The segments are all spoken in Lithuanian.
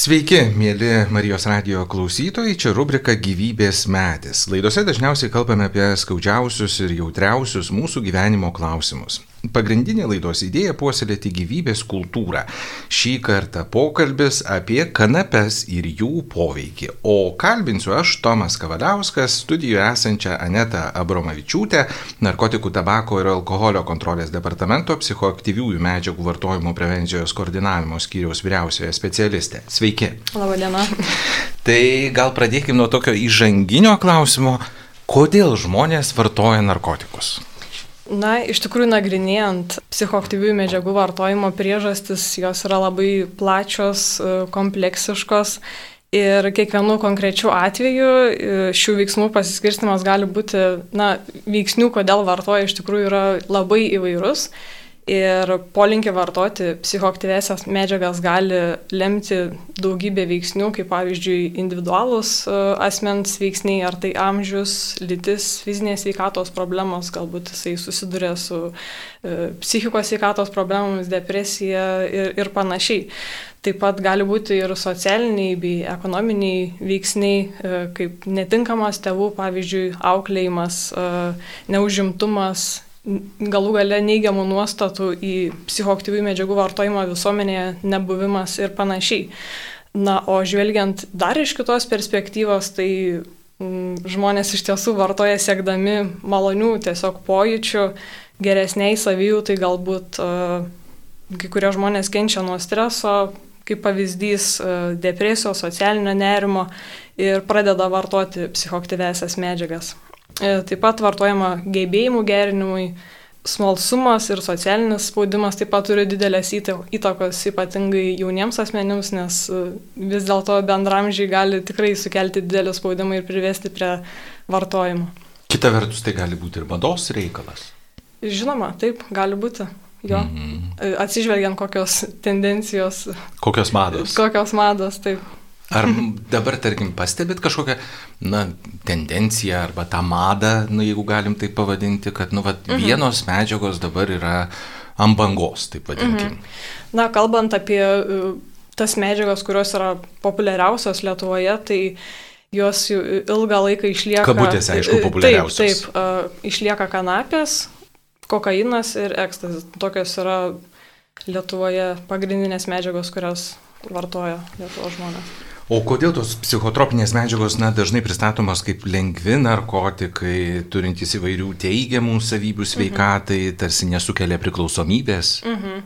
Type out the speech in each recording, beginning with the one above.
Sveiki, mėly Marijos radio klausytojai, čia rubrika Gyvybės medis. Laidose dažniausiai kalbame apie skaudžiausius ir jautriausius mūsų gyvenimo klausimus. Pagrindinė laidos idėja puoselėti gyvybės kultūrą. Šį kartą pokalbis apie kanapes ir jų poveikį. O kalbinsiu aš, Tomas Kavadauskas, studijoje esančią Anetą Abromavičiūtę, narkotikų, tabako ir alkoholio kontrolės departamento psichoaktyviųjų medžiagų vartojimo prevencijos koordinavimo skyriaus vyriausioje specialistė. Sveiki. Labadiena. Tai gal pradėkime nuo tokio įžanginio klausimo, kodėl žmonės vartoja narkotikus? Na, iš tikrųjų, nagrinėjant psichoaktyvių medžiagų vartojimo priežastis, jos yra labai plačios, e, kompleksiškos ir kiekvienu konkrečiu atveju e, šių veiksmų pasiskirstimas gali būti, na, veiksnių, kodėl vartoja, iš tikrųjų yra labai įvairus. Ir polinkį vartoti psichoaktyvesias medžiagas gali lemti daugybė veiksnių, kaip pavyzdžiui individualūs e, asmens veiksniai, ar tai amžius, lytis, fizinės sveikatos problemos, galbūt jisai susiduria su e, psichikos sveikatos problemomis, depresija ir, ir panašiai. Taip pat gali būti ir socialiniai bei ekonominiai veiksniai, e, kaip netinkamas tėvų, pavyzdžiui, auklėjimas, neužimtumas galų gale neigiamų nuostatų į psichoaktyvių medžiagų vartojimą visuomenėje nebuvimas ir panašiai. Na, o žvelgiant dar iš kitos perspektyvos, tai mm, žmonės iš tiesų vartoja siekdami malonių tiesiog pojūčių, geresniai savijūtai galbūt uh, kai kurie žmonės kenčia nuo streso, kaip pavyzdys uh, depresijos, socialinio nerimo ir pradeda vartoti psichoaktyvesias medžiagas. E, taip pat vartojama gebėjimų gerinimui, smalsumas ir socialinis spaudimas taip pat turi didelės įtakos ypatingai jauniems asmenims, nes e, vis dėlto bendramžiai gali tikrai sukelti didelį spaudimą ir privesti prie vartojimo. Kita vertus, tai gali būti ir mados reikalas. Žinoma, taip, gali būti. Jo. Mm -hmm. Atsižvelgiant kokios tendencijos. Kokios mados. Kokios mados, taip. Ar dabar, tarkim, pastebit kažkokią, na, tendenciją arba tą madą, nu, jeigu galim tai pavadinti, kad, nu, vat, mhm. vienos medžiagos dabar yra ant bangos, taip vadinkim. Mhm. Na, kalbant apie e, tas medžiagas, kurios yra populiariausios Lietuvoje, tai jos ilgą laiką išlieka. Kabutėse, aišku, e, populiariausios. Taip, taip, išlieka kanapės, kokainas ir ekstazis. Tokios yra Lietuvoje pagrindinės medžiagos, kurias vartoja Lietuvos žmonės. O kodėl tos psichotropinės medžiagos na, dažnai pristatomos kaip lengvi narkotikai, turintys įvairių teigiamų savybių sveikatai, mhm. tarsi nesukelia priklausomybės? Mhm.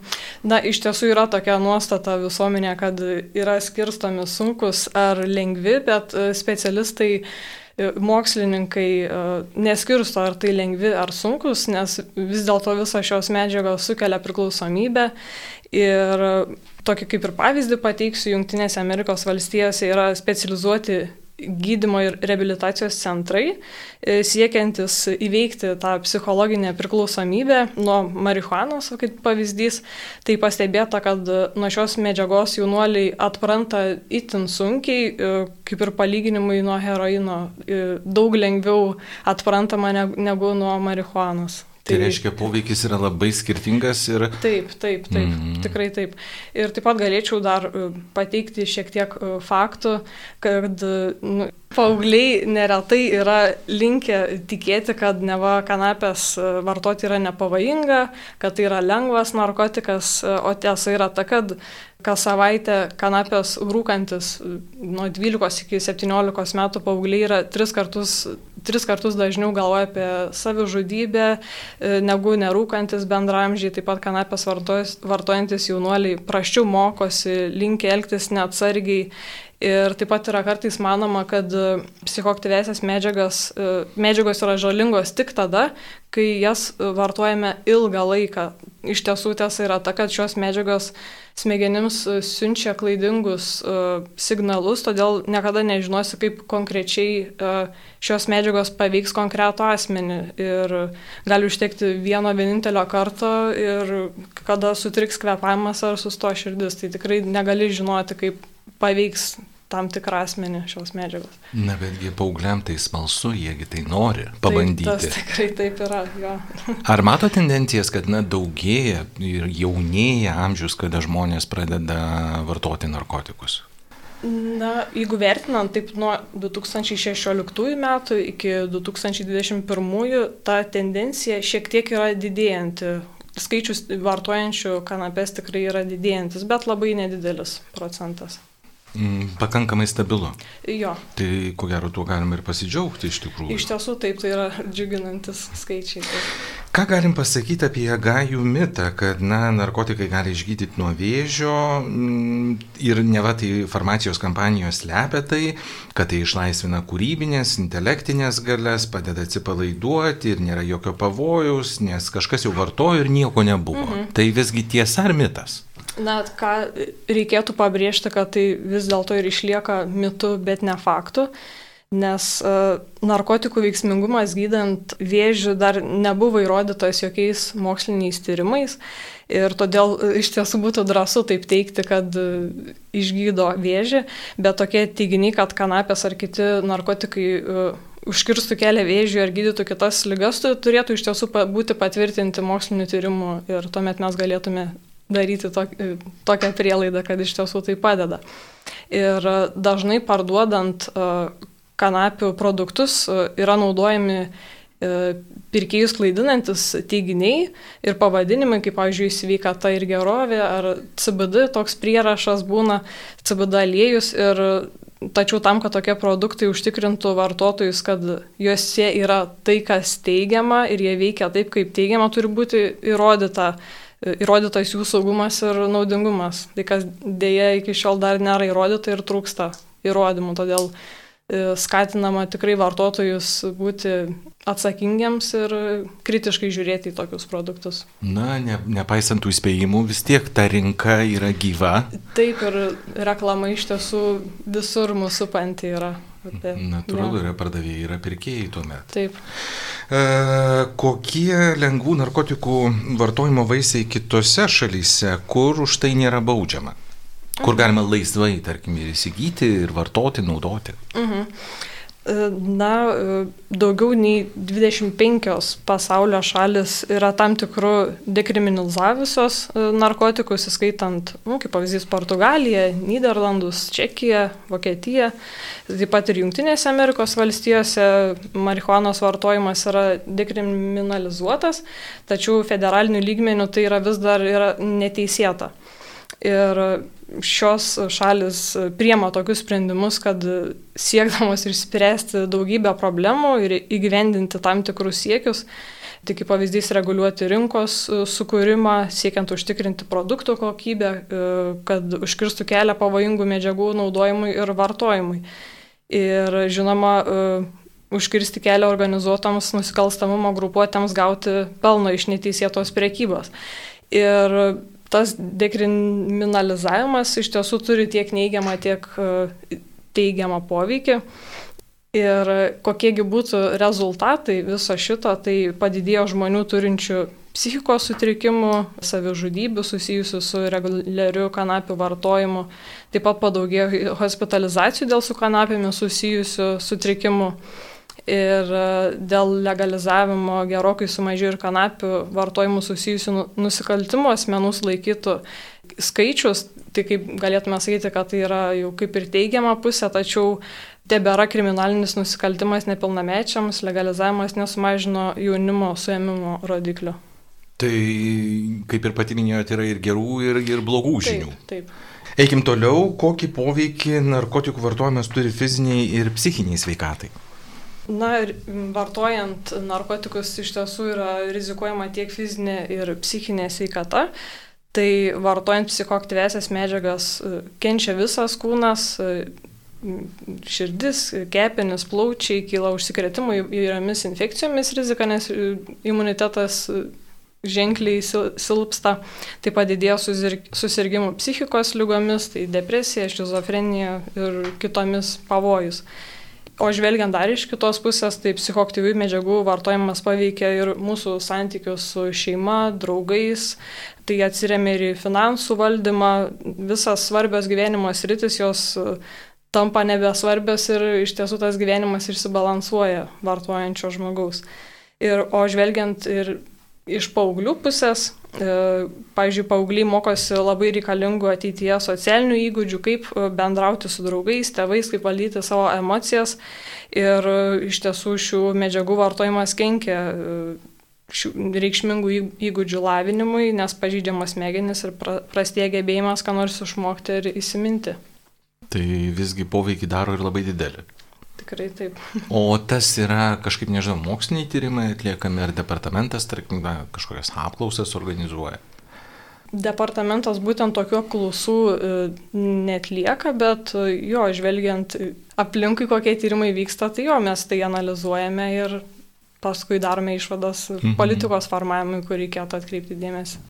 Na, iš tiesų yra tokia nuostata visuomenė, kad yra skirstomi sunkus ar lengvi, bet e, specialistai e, mokslininkai e, neskirsto, ar tai lengvi ar sunkus, nes vis dėlto visos šios medžiagos sukelia priklausomybę Ir tokį kaip ir pavyzdį pateiksiu, Junktinėse Amerikos valstijose yra specializuoti gydymo ir rehabilitacijos centrai, e, siekiantis įveikti tą psichologinę priklausomybę nuo marihuanos, kaip pavyzdys. Tai pastebėta, kad nuo šios medžiagos jaunuoliai atpranta itin sunkiai, e, kaip ir palyginimui nuo heroino, e, daug lengviau atprantama negu nuo marihuanos. Tai, tai reiškia, poveikis yra labai skirtingas ir... Taip, taip, taip, mm -hmm. tikrai taip. Ir taip pat galėčiau dar e, pateikti šiek tiek e, faktų, kad e, nu, paaugliai neretai yra linkę tikėti, kad neva kanapės vartoti yra nepavojinga, kad tai yra lengvas narkotikas, o tiesa yra ta, kad kas savaitę kanapės rūkantis nuo 12 iki 17 metų paaugliai yra tris kartus tris kartus dažniau galvoja apie savižudybę e, negu nerūkantis bendramžiai, taip pat kanapės vartojantis jaunuoliai praščiau mokosi, linkia elgtis neatsargiai. Ir taip pat yra kartais manoma, kad psichoaktyvesias medžiagas, e, medžiagos yra žalingos tik tada, kai jas vartojame ilgą laiką. Iš tiesų tiesa yra ta, kad šios medžiagos smegenims e, siunčia klaidingus signalus, todėl niekada nežinosi, kaip konkrečiai šios medžiagos paveiks konkretų asmenį. Ir gali užtekti vieno vienintelio karto ir kada sutriks kvepavimas ar susto širdis, tai tikrai negali žinoti, kaip paveiks tam tikrą asmenį šios medžiagos. Na, betgi paaugliam tai smalsu, jiegi tai nori pabandyti. Taip, tas tikrai taip yra, jo. Ar mato tendencijas, kad na, daugėja ir jaunėja amžius, kada žmonės pradeda vartoti narkotikus? Na, jeigu vertinant taip nuo 2016 metų iki 2021, ta tendencija šiek tiek yra didėjanti. Skaičius vartojančių kanapės tikrai yra didėjantis, bet labai nedidelis procentas. Mm, pakankamai stabilu. Jo. Tai ko gero tuo galime ir pasidžiaugti iš tikrųjų. Iš tiesų taip, tai yra džiuginantis skaičiai. Taip. Ką galim pasakyti apie gajų mitą, kad na, narkotikai gali išgydyti nuo vėžio mm, ir ne va tai farmacijos kampanijos lepia tai, kad tai išlaisvina kūrybinės, intelektinės galės, padeda atsipalaiduoti ir nėra jokio pavojaus, nes kažkas jau vartojo ir nieko nebuvo. Mhm. Tai visgi tiesa ar mitas? Na, ką reikėtų pabrėžti, kad tai vis dėlto ir išlieka mitu, bet ne faktu, nes uh, narkotikų veiksmingumas gydant vėžių dar nebuvo įrodytas jokiais moksliniais tyrimais ir todėl uh, iš tiesų būtų drąsu taip teikti, kad uh, išgydo vėžį, bet tokie teiginiai, kad kanapės ar kiti narkotikai užkirstų kelią vėžiui ar gydytų kitas lygas, turėtų iš tiesų būti patvirtinti mokslinių tyrimų ir tuomet mes galėtume daryti tokią prielaidą, kad iš tiesų tai padeda. Ir dažnai parduodant e, kanapių produktus e, yra naudojami e, pirkėjus klaidinantis teiginiai ir pavadinimai, kaip, pavyzdžiui, sveikata ir gerovė, ar CBD toks prierašas būna, CBD aliejus ir tačiau tam, kad tokie produktai užtikrintų vartotojus, kad juose yra tai, kas teigiama ir jie veikia taip, kaip teigiama, turi būti įrodyta įrodytas jų saugumas ir naudingumas. Tai kas dėja iki šiol dar nėra įrodyta ir trūksta įrodymų. Todėl e, skatinama tikrai vartotojus būti atsakingiams ir kritiškai žiūrėti į tokius produktus. Na, ne, nepaisant tų įspėjimų, vis tiek ta rinka yra gyva. Taip ir reklama iš tiesų visur mūsų panti yra. Apie, Natūralu, ja. yra pardavėjai, yra pirkėjai tuomet. Taip. E, kokie lengvų narkotikų vartojimo vaisiai kitose šalyse, kur už tai nėra baudžiama? Kur galima laisvai, tarkim, ir įsigyti, ir vartoti, naudoti? Uh mhm. -huh. Na, daugiau nei 25 pasaulio šalis yra tam tikrų dekriminalizavusios e, narkotikus, įskaitant, nu, kaip pavyzdys, Portugaliją, Niderlandus, Čekiją, Vokietiją, taip pat ir Junktinėse Amerikos valstijose marihuanos vartojimas yra dekriminalizuotas, tačiau federaliniu lygmeniu tai yra vis dar yra neteisėta. Ir šios šalis priema tokius sprendimus, kad siekdamos išspręsti daugybę problemų ir įgyvendinti tam tikrus siekius, tai kaip pavyzdys reguliuoti rinkos sukūrimą, siekiant užtikrinti produktų kokybę, kad užkirstų kelią pavojingų medžiagų naudojimui ir vartojimui. Ir žinoma, užkirsti kelią organizuotams nusikalstamumo grupuotėms gauti pelno iš neteisėtos priekybos. Ir tas dekriminalizavimas iš tiesų turi tiek neigiamą, tiek e, teigiamą poveikį. Ir kokiegi būtų rezultatai viso šito, tai padidėjo žmonių turinčių psichikos sutrikimų, savižudybių susijusių su reguliariu kanapių vartojimu, taip pat padaugėjo hospitalizacijų dėl su kanapėmis susijusių sutrikimų ir e, dėl legalizavimo gerokai sumažėjo ir kanapių vartojimų susijusių nu, nusikaltimų asmenų sulaikytų skaičius, tai kaip galėtume sakyti, kad tai yra jau kaip ir teigiama pusė, tačiau tebėra kriminalinis nusikaltimas nepilnamečiams, legalizavimas nesumažino jaunimo suėmimo rodiklių. Tai, kaip ir pati minėjote, yra ir gerų, ir, ir blogų žinių. Taip. taip. Eikim toliau, kokį poveikį narkotikų vartojimas turi fiziniai ir psichiniai sveikatai. Na ir vartojant narkotikus iš tiesų yra rizikuojama tiek fizinė ir psichinė sveikata. Tai vartojant psichoaktyvesias medžiagas e, kenčia visas kūnas, e, širdis, kepenis, plaučiai, kyla užsikretimų įvairiomis infekcijomis rizika, nes e, imunitetas ženkliai silpsta, taip pat didėjo susirgymų psichikos lygomis, tai depresija, šizofrenija ir kitomis pavojus. O žvelgiant dar iš kitos pusės, tai psichoktyvių medžiagų vartojimas paveikia ir mūsų santykius su šeima, draugais, tai atsiriamia ir į finansų valdymą, visas svarbios gyvenimo sritis jos e, tampa nebesvarbios ir iš tiesų tas gyvenimas išsibalansuoja vartojančio žmogaus. Ir, o žvelgiant ir iš paauglių pusės, Pavyzdžiui, paaugliai mokosi labai reikalingų ateityje socialinių įgūdžių, kaip bendrauti su draugais, tėvais, kaip valdyti savo emocijas. Ir iš tiesų šių medžiagų vartojimas kenkia reikšmingų įgūdžių lavinimui, nes pažydžiamas smegenis ir prastėja gebėjimas, ką nors išmokti ir įsiminti. Tai visgi poveikį daro ir labai didelį. Tikrai taip. O tas yra kažkaip, nežinau, moksliniai tyrimai atliekami ar departamentas, tarkim, na, kažkokias apklausas organizuoja? Departamentas būtent tokių apklausų e, netlieka, bet e, jo, žvelgiant aplinkui, kokie tyrimai vyksta, tai jo, mes tai analizuojame ir paskui darome išvadas mhm. politikos formavimui, kur reikėtų atkreipti dėmesį.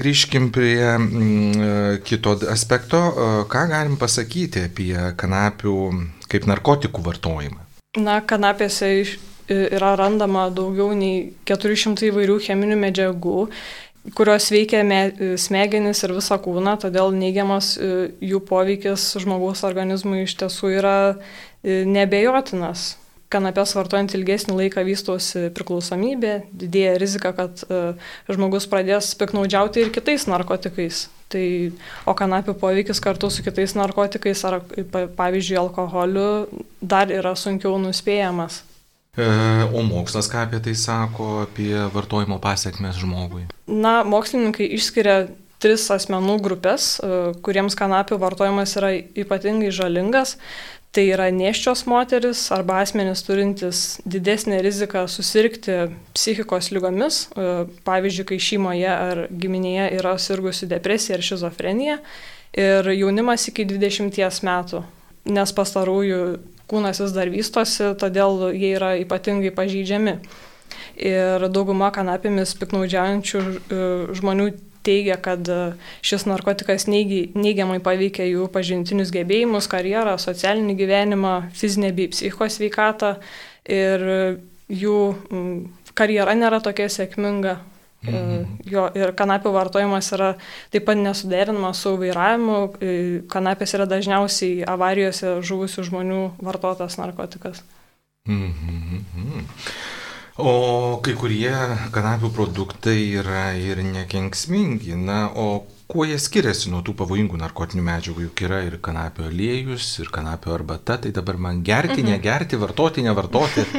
Grįžkim prie mm, kito aspekto. Ką galim pasakyti apie kanapių kaip narkotikų vartojimą? Na, kanapėse yra randama daugiau nei 400 įvairių cheminių medžiagų, kurios veikia smegenis ir visą kūną, todėl neigiamas jų poveikis žmogaus organizmui iš tiesų yra nebejotinas kanapės vartojant ilgesnį laiką vystosi priklausomybė, didėja rizika, kad uh, žmogus pradės piknaudžiauti ir kitais narkotikais. Tai, o kanapių poveikis kartu su kitais narkotikais ar, pavyzdžiui, alkoholiu dar yra sunkiau nuspėjamas. E, o mokslas ką apie tai sako, apie vartojimo pasiekmes žmogui? Na, mokslininkai išskiria tris asmenų grupės, e, kuriems kanapių vartojimas yra ypatingai žalingas. Tai yra neščios moteris arba asmenys turintis didesnį riziką susirgti psichikos lygomis, e, pavyzdžiui, kai šeimoje ar giminėje yra sirgusi depresija ar šizofrenija, ir jaunimas iki 20 metų, nes pastarųjų kūnas vis dar vystosi, todėl jie yra ypatingai pažydžiami. Ir dauguma kanapėmis piknaudžiaujančių e, žmonių teigia, kad e, šis narkotikas neigiamai paveikia jų pažintinius gebėjimus, karjerą, socialinį gyvenimą, fizinę bei psichos sveikatą ir jų karjera nėra tokia sėkminga. E, mhm. Jo, ir kanapių vartojimas yra taip pat nesuderinamas su vairavimu. E, kanapės yra dažniausiai avarijose žuvusių žmonių vartotas narkotikas. Mhm. O kai kurie kanapių produktai yra ir nekenksmingi. Na, o kuo jie skiriasi nuo tų pavojingų narkotinių medžiagų? Juk yra ir kanapio aliejus, ir kanapio arbata. Tai dabar man gerti, mhm. negerti, vartoti, nevartoti.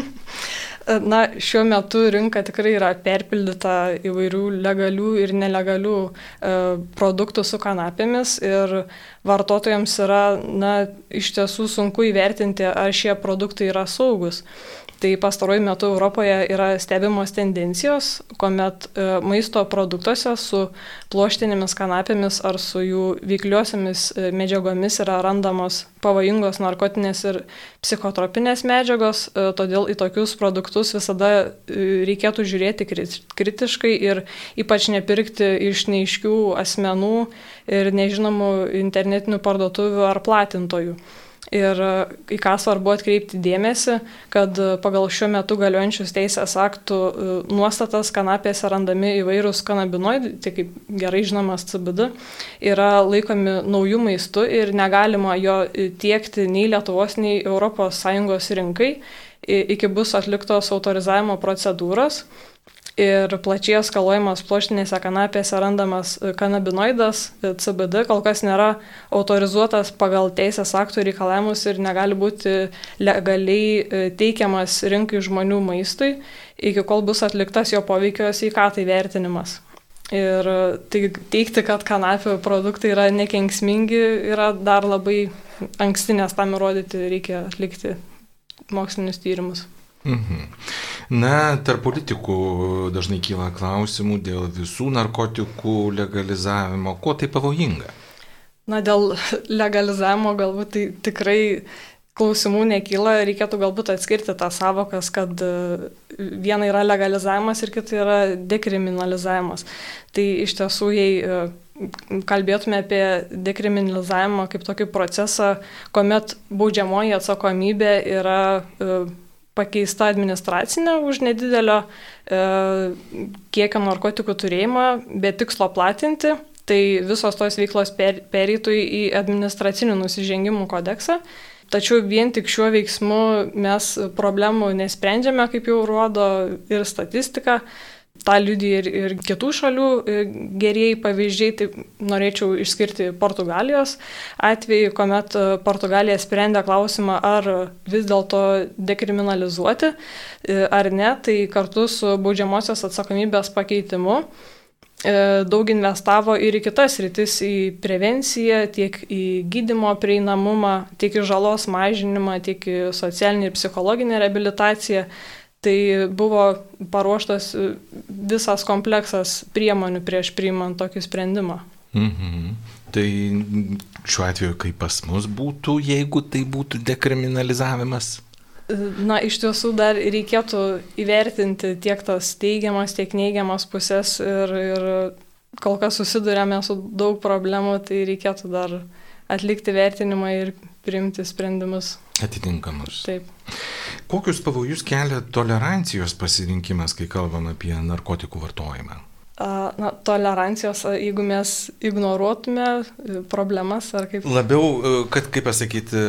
Na, šiuo metu rinka tikrai yra perpildyta įvairių legalių ir nelegalių e, produktų su kanapėmis ir vartotojams yra, na, iš tiesų sunku įvertinti, ar šie produktai yra saugus. Tai pastaruoju metu Europoje yra stebimos tendencijos, kuomet e, maisto produktuose su pluoštinėmis kanapėmis ar su jų veikliosiomis e, medžiagomis yra randamos pavojingos narkotinės ir psichotropinės medžiagos, e, todėl į tokius produktus visada reikėtų žiūrėti kritiškai ir ypač nepirkti iš neiškių asmenų ir nežinomų internetinių parduotuvių ar platintojų. Ir e, į ką svarbu atkreipti dėmesį, kad e, pagal šiuo metu galiojančius teisės aktų e, nuostatas kanapėse randami įvairūs kanabinoidai, tai kaip gerai žinomas CBD, yra laikomi naujų maistų ir negalima jo tiekti nei Lietuvos, nei ES rinkai iki bus atliktos autorizavimo procedūros ir plačiai eskaluojamas pluoštinėse kanapėse randamas e, kanabinoidas e, CBD kol kas nėra autorizuotas pagal teisės aktų reikalavimus ir negali būti legaliai e, teikiamas rinkai žmonių maistui, iki kol bus atliktas jo poveikio sveikatai vertinimas. Ir tai teikti, kad kanapių produktai yra nekenksmingi, yra dar labai anksti, nes tam įrodyti reikia atlikti mokslinius tyrimus. Mhm. Na, tarp politikų dažnai kyla klausimų dėl visų narkotikų legalizavimo. Kuo tai pavojinga? Na, dėl legalizavimo galbūt tai tikrai klausimų nekyla, reikėtų galbūt atskirti tą savokas, kad e, viena yra legalizavimas ir kita yra dekriminalizavimas. Tai iš tiesų, jei e, kalbėtume apie dekriminalizavimą kaip tokį procesą, kuomet baudžiamoji atsakomybė yra e, pakeista administracinė už nedidelio e, kiekio narkotikų turėjimą, be tikslo platinti, tai visos tos veiklos per, pereitų į administracinių nusižengimų kodeksą. Tačiau vien tik šiuo veiksmu mes problemų nesprendžiame, kaip jau rodo ir statistika. Tą liudija ir, ir kitų šalių e, gerieji pavyzdžiai, tai norėčiau išskirti Portugalijos atvejį, kuomet e, Portugalija sprendė klausimą, ar vis dėlto dekriminalizuoti ar ne, tai kartu su baudžiamosios atsakomybės pakeitimu daug investavo ir į kitas rytis, į prevenciją, tiek į gydimo prieinamumą, tiek į žalos mažinimą, tiek į socialinį ir psichologinę rehabilitaciją. Tai buvo paruoštas e, visas kompleksas priemonių prieš priimant tokį sprendimą. Mhm. Tai šiuo atveju kaip pas mus būtų, jeigu tai būtų dekriminalizavimas? E, na, iš tiesų dar reikėtų įvertinti tiek tas teigiamas, tiek neigiamas pusės ir, ir kol kas susidurėme su daug problemų, tai reikėtų dar atlikti vertinimą ir priimti sprendimus. Atitinkamus. Taip. Kokius pavojus kelia tolerancijos pasirinkimas, kai kalbam apie narkotikų vartojimą? Na, tolerancijos, jeigu mes ignoruotume e, problemas ar kaip. Labiau, e, kad, kaip pasakyti,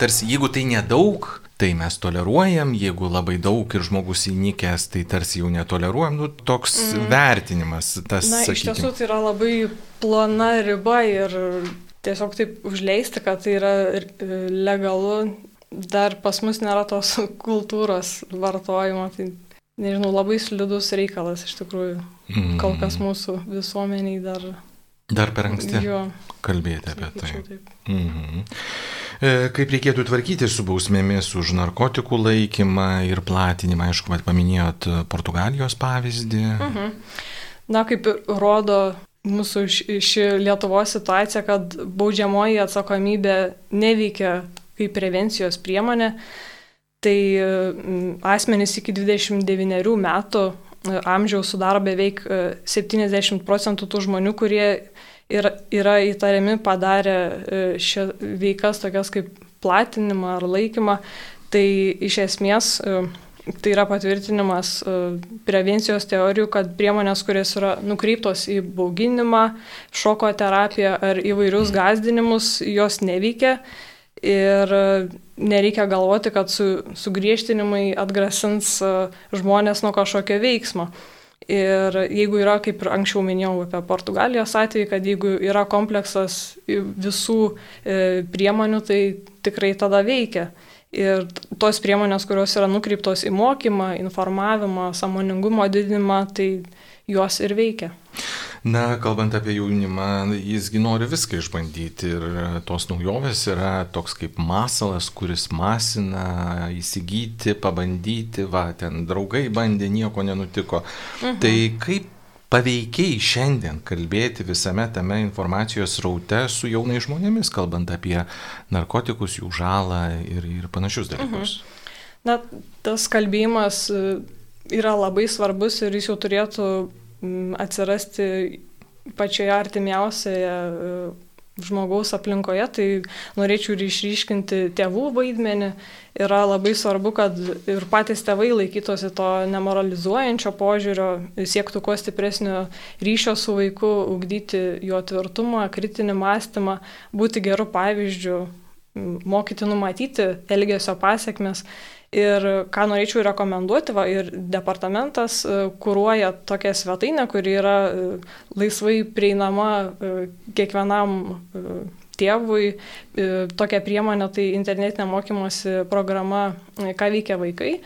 tarsi jeigu tai nedaug, tai mes toleruojam, jeigu labai daug ir žmogus įnikęs, tai tarsi jau netoleruojam, nu, toks mm. vertinimas. Tas, Na, sakykim. iš tiesų tai yra labai plona riba ir tiesiog taip užleisti, kad tai yra e, legalu, dar pas mus nėra tos kultūros vartojimo, tai nežinau, labai slidus reikalas iš tikrųjų. Mm. Kol kas mūsų visuomeniai dar. Dar per anksti jo, kalbėti apie tai. Taip. Mhm. E, kaip reikėtų tvarkyti su bausmėmis už narkotikų laikymą ir platinimą, aišku, paminėjot Portugalijos pavyzdį. Mhm. Na, kaip rodo mūsų ši Lietuvos situacija, kad baudžiamoji atsakomybė neveikia kaip prevencijos priemonė, tai asmenys iki 29 metų e, amžiaus sudaro beveik 70 e, procentų tų žmonių, kurie yra, yra įtariami padarę e, šią veikas tokias kaip platinimą ar laikymą. Tai iš esmės Tai yra patvirtinimas e, prevencijos teorijų, kad priemonės, kurios yra nukreiptos į bauginimą, šoko terapiją ar įvairius gazdinimus, jos neveikia. Ir e, nereikia galvoti, kad su, sugriežtinimai atgrasins e, žmonės nuo kažkokio veiksmo. Ir jeigu yra, kaip ir anksčiau minėjau apie Portugalijos atvejį, kad jeigu yra kompleksas visų priemonių, tai tikrai tada veikia. Ir tos priemonės, kurios yra nukreiptos į mokymą, informavimą, samoningumo didinimą, tai juos ir veikia. Na, kalbant apie jaunimą, jisgi nori viską išbandyti ir tos naujovės yra toks kaip masalas, kuris masina įsigyti, pabandyti, va, ten draugai bandė, nieko nenutiko. Mhm. Tai kaip paveikiai šiandien kalbėti visame tame informacijos raute su jaunais žmonėmis, kalbant apie narkotikus, jų žalą ir, ir panašius dalykus. Mhm. Na, tas kalbėjimas e, yra labai svarbus ir jis jau turėtų atsirasti pačioje artimiausioje e, žmogaus aplinkoje, tai norėčiau ir išryškinti tėvų vaidmenį. Yra labai svarbu, kad ir patys tėvai laikytųsi to nemoralizuojančio požiūrio, siektų kuo stipresnio ryšio su vaiku, ugdyti jo tvirtumą, kritinį mąstymą, būti geru pavyzdžiu, mokyti numatyti elgesio pasiekmes Ir ką norėčiau rekomenduoti, va, ir departamentas e, kūruoja tokią svetainę, kuri yra e, laisvai prieinama e, kiekvienam tėvui. Tokia priemonė tai internetinė mokymosi programa, ką veikia vaikai.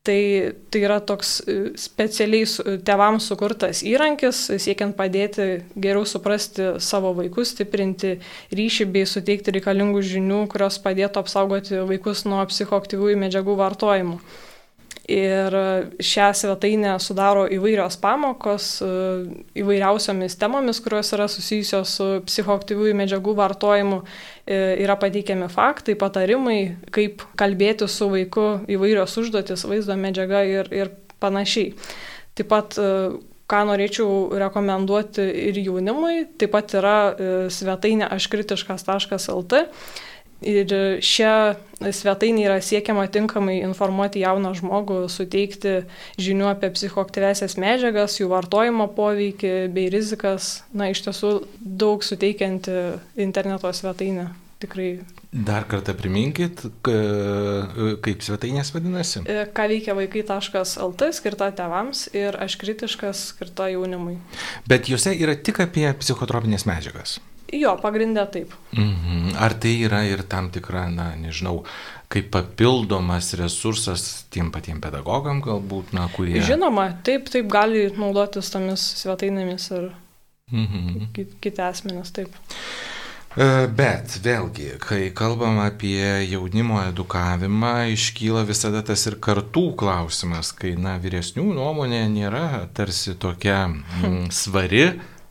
Tai, tai yra toks e, specialiai tevams sukurtas įrankis, siekiant padėti geriau suprasti savo vaikus, stiprinti ryšį bei suteikti reikalingų žinių, kurios padėtų apsaugoti vaikus nuo psichoaktyviųjų medžiagų vartojimo. Ir šią svetainę sudaro įvairios pamokos e, įvairiausiomis temomis, kurios yra susijusios su psichoaktyviųjų medžiagų vartojimu. E, yra pateikiami faktai, patarimai, kaip kalbėti su vaiku, įvairios užduotis, vaizdo medžiaga ir, ir panašiai. Taip pat e, ką norėčiau rekomenduoti ir jaunimui, taip pat yra svetainė aškritiškas.lt Ir šią svetainį yra siekiama tinkamai informuoti jauną žmogų, suteikti žinių apie psichoaktyvesias medžiagas, jų vartojimo poveikį bei rizikas. Na, iš tiesų daug suteikianti interneto svetainė. tikrai. Dar kartą priminkit, kaip svetainės vadinasi. E, ką veikia vaikai.lt skirta tevams ir aš kritiškas skirta jaunimui. Bet juose yra tik apie psichotropinės medžiagas. Jo, pagrindė taip. Mhm. Ar tai yra ir tam tikra, na, nežinau, kaip papildomas resursas tiem patiem pedagogam galbūt, na, kurie... Žinoma, taip, taip gali naudotis tomis svetainėmis ir mhm. kiti asmenys, taip. E, bet vėlgi, kai kalbam apie jaunimo edukavimą, iškyla visada tas ir kartų klausimas, kai, na, vyresnių nuomonė nėra tarsi tokia mm, svari,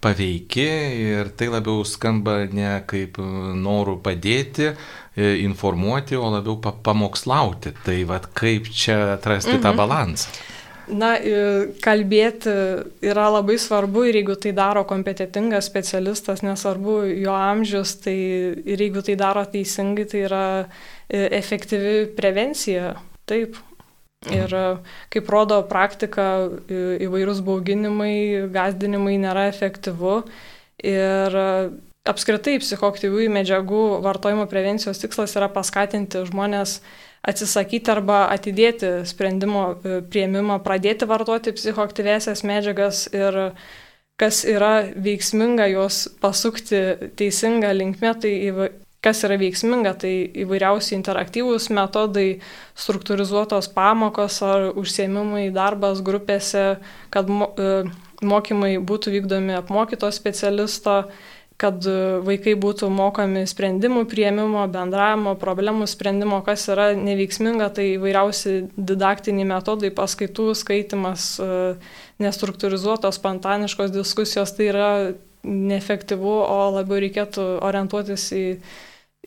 paveiki ir tai labiau skamba ne kaip norų padėti, e, informuoti, o labiau pamokslauti. Tai vad kaip čia atrasti mhm. tą balansą. Na, kalbėti yra labai svarbu ir jeigu tai daro kompetitingas specialistas, nesvarbu jo amžius, tai ir jeigu tai daro teisingai, tai yra e, efektyvi prevencija. Taip. Ir kaip rodo praktika, įvairūs bauginimai, gazdinimai nėra efektyvu. Ir apskritai psichoktyviųjų medžiagų vartojimo prevencijos tikslas yra paskatinti žmonės atsisakyti arba atidėti sprendimo e, prieimimą, pradėti vartoti psichoktyvėsias medžiagas ir kas yra veiksminga juos pasukti teisinga linkme, tai kas yra veiksminga, tai įvairiausi interaktyvūs metodai, struktūrizuotos pamokos ar užsiemimai, darbas grupėse, kad e, mokymai būtų vykdomi apmokyto specialisto, kad vaikai būtų mokomi sprendimų prieimimo, bendravimo, problemų sprendimo, kas yra neveiksminga, tai įvairiausi didaktiniai metodai, paskaitų skaitimas, e, nestruktūrizuotos, spontaniškos diskusijos, tai yra neefektyvu, o labiau reikėtų orientuotis į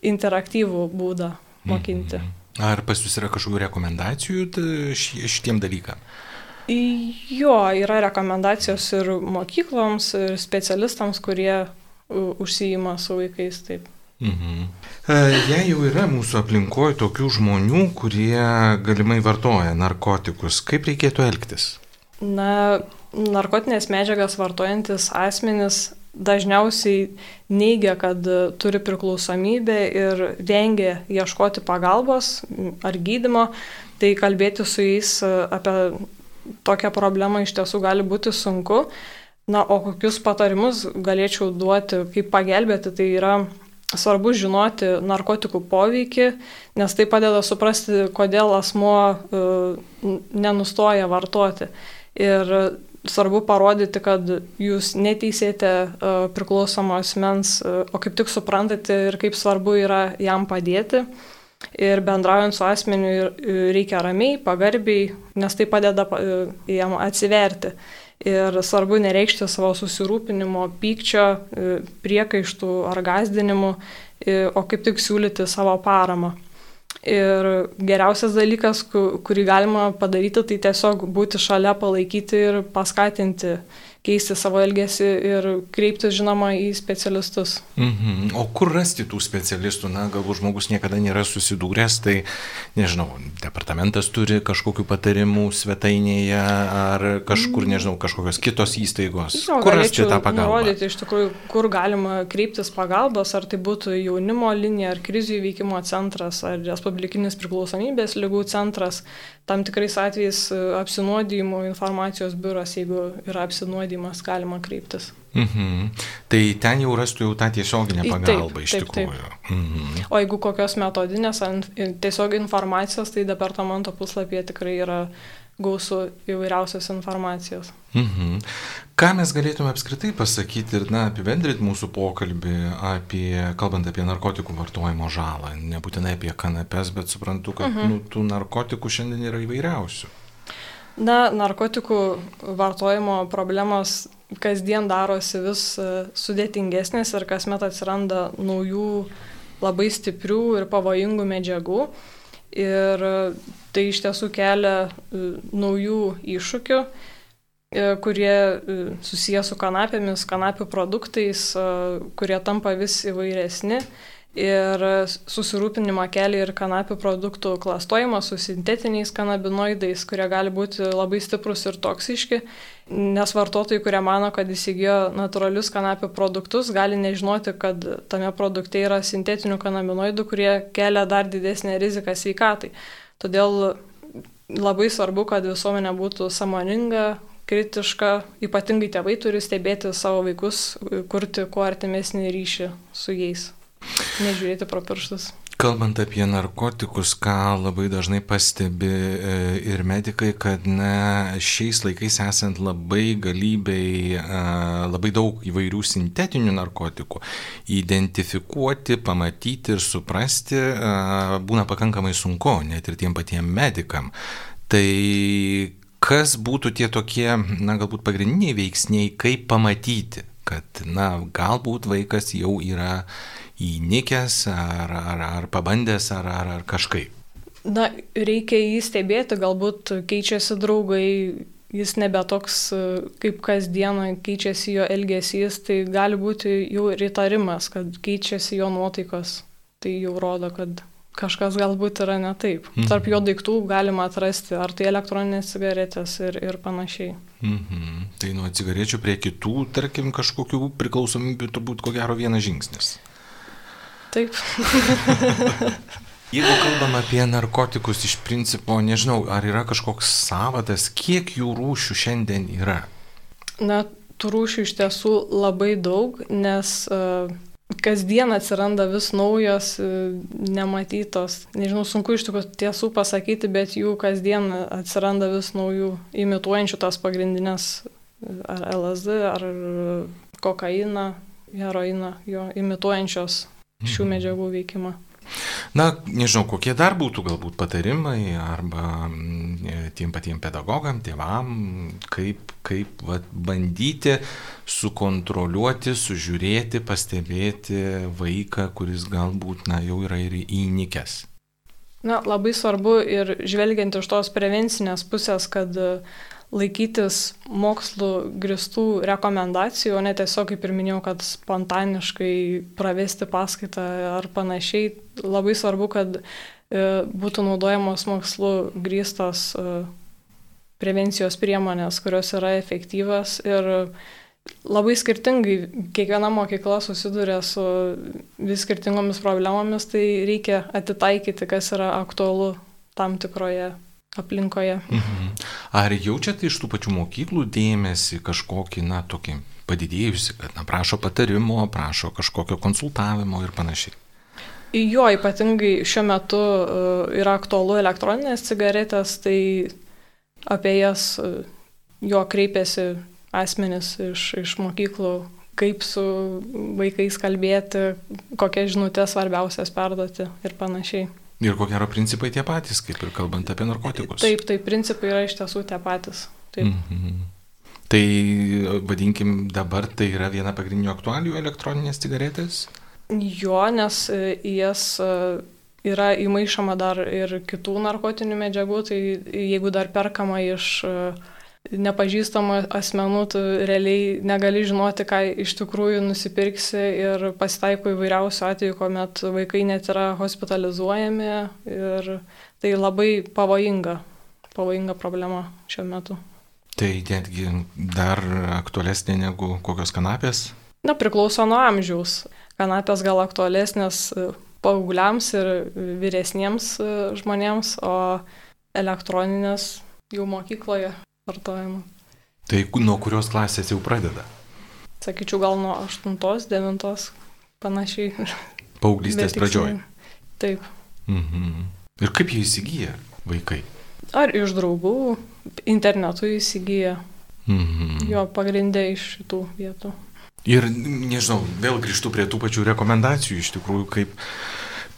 interaktyvų būdą mokinti. Mhm. Ar pas jūs yra kažkokių rekomendacijų šitiem dalykam? Jo, yra rekomendacijos ir mokykloms, ir specialistams, kurie užsijima su vaikais taip. Mhm. E, jei jau yra mūsų aplinkoje tokių žmonių, kurie galimai vartoja narkotikus, kaip reikėtų elgtis? Na, narkotinės medžiagas vartojantis asmenys dažniausiai neigia, kad turi priklausomybę ir vengia ieškoti pagalbos ar gydimo, tai kalbėti su jais apie tokią problemą iš tiesų gali būti sunku. Na, o kokius patarimus galėčiau duoti, kaip pagelbėti, tai yra svarbu žinoti narkotikų poveikį, nes tai padeda suprasti, kodėl asmuo uh, nenustoja vartoti. Ir svarbu parodyti, kad jūs neteisėte uh, priklausomo asmens, uh, o kaip tik suprantate ir kaip svarbu yra jam padėti. Ir bendraujant su asmeniu reikia ramiai, pagarbiai, nes tai padeda uh, jam atsiverti. Ir svarbu nereikšti savo susirūpinimo, pykčio, priekaištų ar gazdinimų, o kaip tik siūlyti savo paramą. Ir geriausias dalykas, kurį galima padaryti, tai tiesiog būti šalia, palaikyti ir paskatinti keisti savo elgesį ir kreiptis, žinoma, į specialistus. Mhm. O kur rasti tų specialistų? Na, galbūt žmogus niekada nėra susidūręs, tai nežinau, departamentas turi kažkokių patarimų svetainėje ar kažkur, mm. nežinau, kažkokios kitos įstaigos. Jo, kur rasti tą pagalbą? Nurodyti iš tikrųjų, kur galima kreiptis pagalbos, ar tai būtų jaunimo linija, ar krizių įveikimo centras, ar Respublikinis priklausomybės lygų centras. Tam tikrais atvejais apsinuodijimo informacijos biuras, jeigu yra apsinuodijimo nurodymas galima kreiptis. Mhm. Tai ten jau rastų jau tą tiesioginę pagalbą taip, iš taip, tikrųjų. Taip. Mhm. O jeigu kokios metodinės, tiesiog informacijos, tai departamento puslapyje tikrai yra gausų įvairiausios informacijos. Mhm. Ką mes galėtume apskritai pasakyti ir na, apibendrinti mūsų pokalbį, apie, kalbant apie narkotikų vartojimo žalą, nebūtinai apie kanapes, bet suprantu, kad mhm. nu, tų narkotikų šiandien yra įvairiausių. Na, narkotikų vartojimo problemos kasdien darosi vis e, sudėtingesnės ir kasmet atsiranda naujų labai stiprių ir pavojingų medžiagų. Ir e, tai iš tiesų kelia e, naujų iššūkių, kurie susiję su kanapėmis, kanapių produktais, kurie tampa vis įvairesni. Ir susirūpinimą kelia ir kanapių produktų klastojimas su sintetiniais kanabinoidais, kurie gali būti labai stiprus ir toksiški, nes vartotojai, kurie mano, kad įsigijo natūralius kanapių produktus, gali nežinoti, kad tame produkte yra sintetinių kanabinoidų, kurie kelia dar didesnę riziką sveikatai. Todėl labai svarbu, kad visuomenė būtų samoninga, kritiška, ypatingai tėvai turi stebėti savo vaikus, kurti kuo artimesnį ryšį su jais. Nežiūrėti pro pirštus. Kalbant apie narkotikus, ką labai dažnai pastebi e, ir medikai, kad na, šiais laikais esant labai galybei, labai daug įvairių sintetinių narkotikų, identifikuoti, pamatyti ir suprasti būna pakankamai sunku, net ir tiem patiem medikam. Tai kas būtų tie tokie, na, galbūt pagrindiniai veiksniai, kaip pamatyti, kad, na, galbūt vaikas jau yra įnikęs ar, ar, ar pabandęs ar, ar, ar kažkaip? Na, reikia jį stebėti, galbūt keičiasi draugai, jis nebe toks kaip kasdieną, keičiasi jo elgesys, tai gali būti jau ir įtarimas, kad keičiasi jo nuotaikos. Tai jau rodo, kad kažkas galbūt yra ne taip. Mhm. Tarp jo daiktų galima atrasti, ar tai elektroninės cigaretės ir, ir panašiai. Mhm. Tai nuo cigarečių prie kitų, tarkim, kažkokių priklausomybių turbūt ko gero vienas žingsnis. Taip. Jeigu kalbam apie narkotikus iš principo, nežinau, ar yra kažkoks savadas, kiek jų rūšių šiandien yra? Na, tų rūšių iš tiesų labai daug, nes uh, kasdien atsiranda vis naujos, uh, nematytos, nežinau, sunku iš tiesų pasakyti, bet jų kasdien atsiranda vis naujų, imituojančių tas pagrindinės ar LSD, ar kokainą, heroiną, jo imituojančios šių mhm. medžiagų veikimą. Na, nežinau, kokie dar būtų galbūt patarimai arba mm, tiem patiem pedagogam, tėvam, kaip, kaip vat, bandyti sukontroliuoti, sužiūrėti, pastebėti vaiką, kuris galbūt na, jau yra ir įnikęs. Na, labai svarbu ir žvelgiant iš tos prevencinės pusės, kad laikytis mokslų gristų rekomendacijų, o ne tiesiog, kaip ir minėjau, kad spontaniškai pravesti paskaitą ar panašiai. Labai svarbu, kad e, būtų naudojamos mokslu grįstos e, prevencijos priemonės, kurios yra efektyvas ir labai skirtingai kiekviena mokykla susiduria su vis skirtingomis problemomis, tai reikia atitaikyti, kas yra aktualu tam tikroje aplinkoje. Mhm. Ar jaučiate iš tų pačių mokyklų dėmesį kažkokį, na, tokį padidėjusi, kad, na, prašo patarimo, prašo kažkokio konsultavimo ir panašiai? Jo, ypatingai šiuo metu uh, yra aktualu elektroninės cigaretės, tai apie jas uh, jo kreipiasi asmenys iš, iš mokyklų, kaip su vaikais kalbėti, kokias žinutės svarbiausias perduoti ir panašiai. Ir ko gero principai tie patys, kaip ir kalbant apie narkotikus. Taip, taip, principai yra iš tiesų tie patys. Taip. Mm -hmm. Tai vadinkim dabar tai yra viena pagrindinių aktualių elektroninės cigaretės? Jo, nes e, jas e, yra įmaišoma dar ir kitų narkotinių medžiagų, tai jeigu dar perkama iš uh, nepažįstamų asmenų, tu realiai negali žinoti, ką iš tikrųjų nusipirksi ir pasitaiko įvairiausių atvejų, kuomet vaikai net yra hospitalizuojami ir tai labai pavojinga, pavojinga problema šiuo metu. Tai netgi dar aktualesnė negu kokios kanapės? Na, priklauso nuo amžiaus. Kanapės gal aktualesnės paaugliams ir vyresniems žmonėms, o elektroninės jau mokykloje vartojimo. Tai nuo kurios klasės jau pradeda? Sakyčiau, gal nuo 8-9 panašiai. Paauglystės pradžioj. Taip. Mhm. Ir kaip jie įsigyja vaikai? Ar iš draugų, internetu įsigyja. Mhm. Jo pagrindė iš šitų vietų. Ir nežinau, vėl grįžtu prie tų pačių rekomendacijų iš tikrųjų, kaip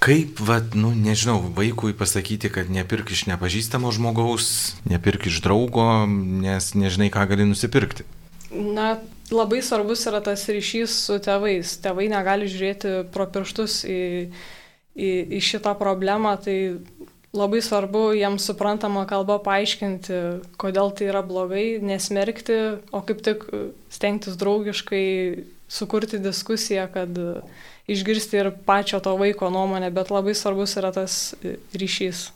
Kaip, vat, nu, nežinau, vaikui pasakyti, kad nepirk iš nepažįstamo žmogaus, nepirk iš draugo, nes nežinai, ką gali nusipirkti? Na, labai svarbus yra tas ryšys su tėvais. Tėvai negali žiūrėti pro pirštus į, į, į šitą problemą, tai labai svarbu jiems suprantama kalba paaiškinti, kodėl tai yra blogai, nesmerkti, o kaip tik stengtis draugiškai sukurti diskusiją, kad išgirsti ir pačio to vaiko nuomonę, bet labai svarbus yra tas ryšys.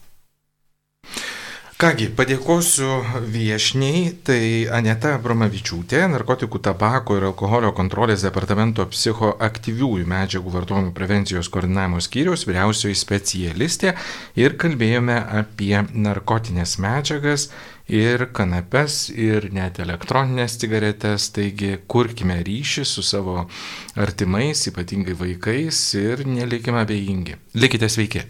Kągi, padėkosiu viešniai, tai Aneta Bromavičiūtė, narkotikų, tabako ir alkoholio kontrolės departamento psichoaktyviųjų medžiagų vartojimo prevencijos koordinavimo skyriaus vyriausioji specialistė ir kalbėjome apie narkotinės medžiagas ir kanapes, ir net elektroninės cigaretės, taigi kurkime ryšį su savo artimais, ypatingai vaikais ir nelikime abejingi. Likite sveiki.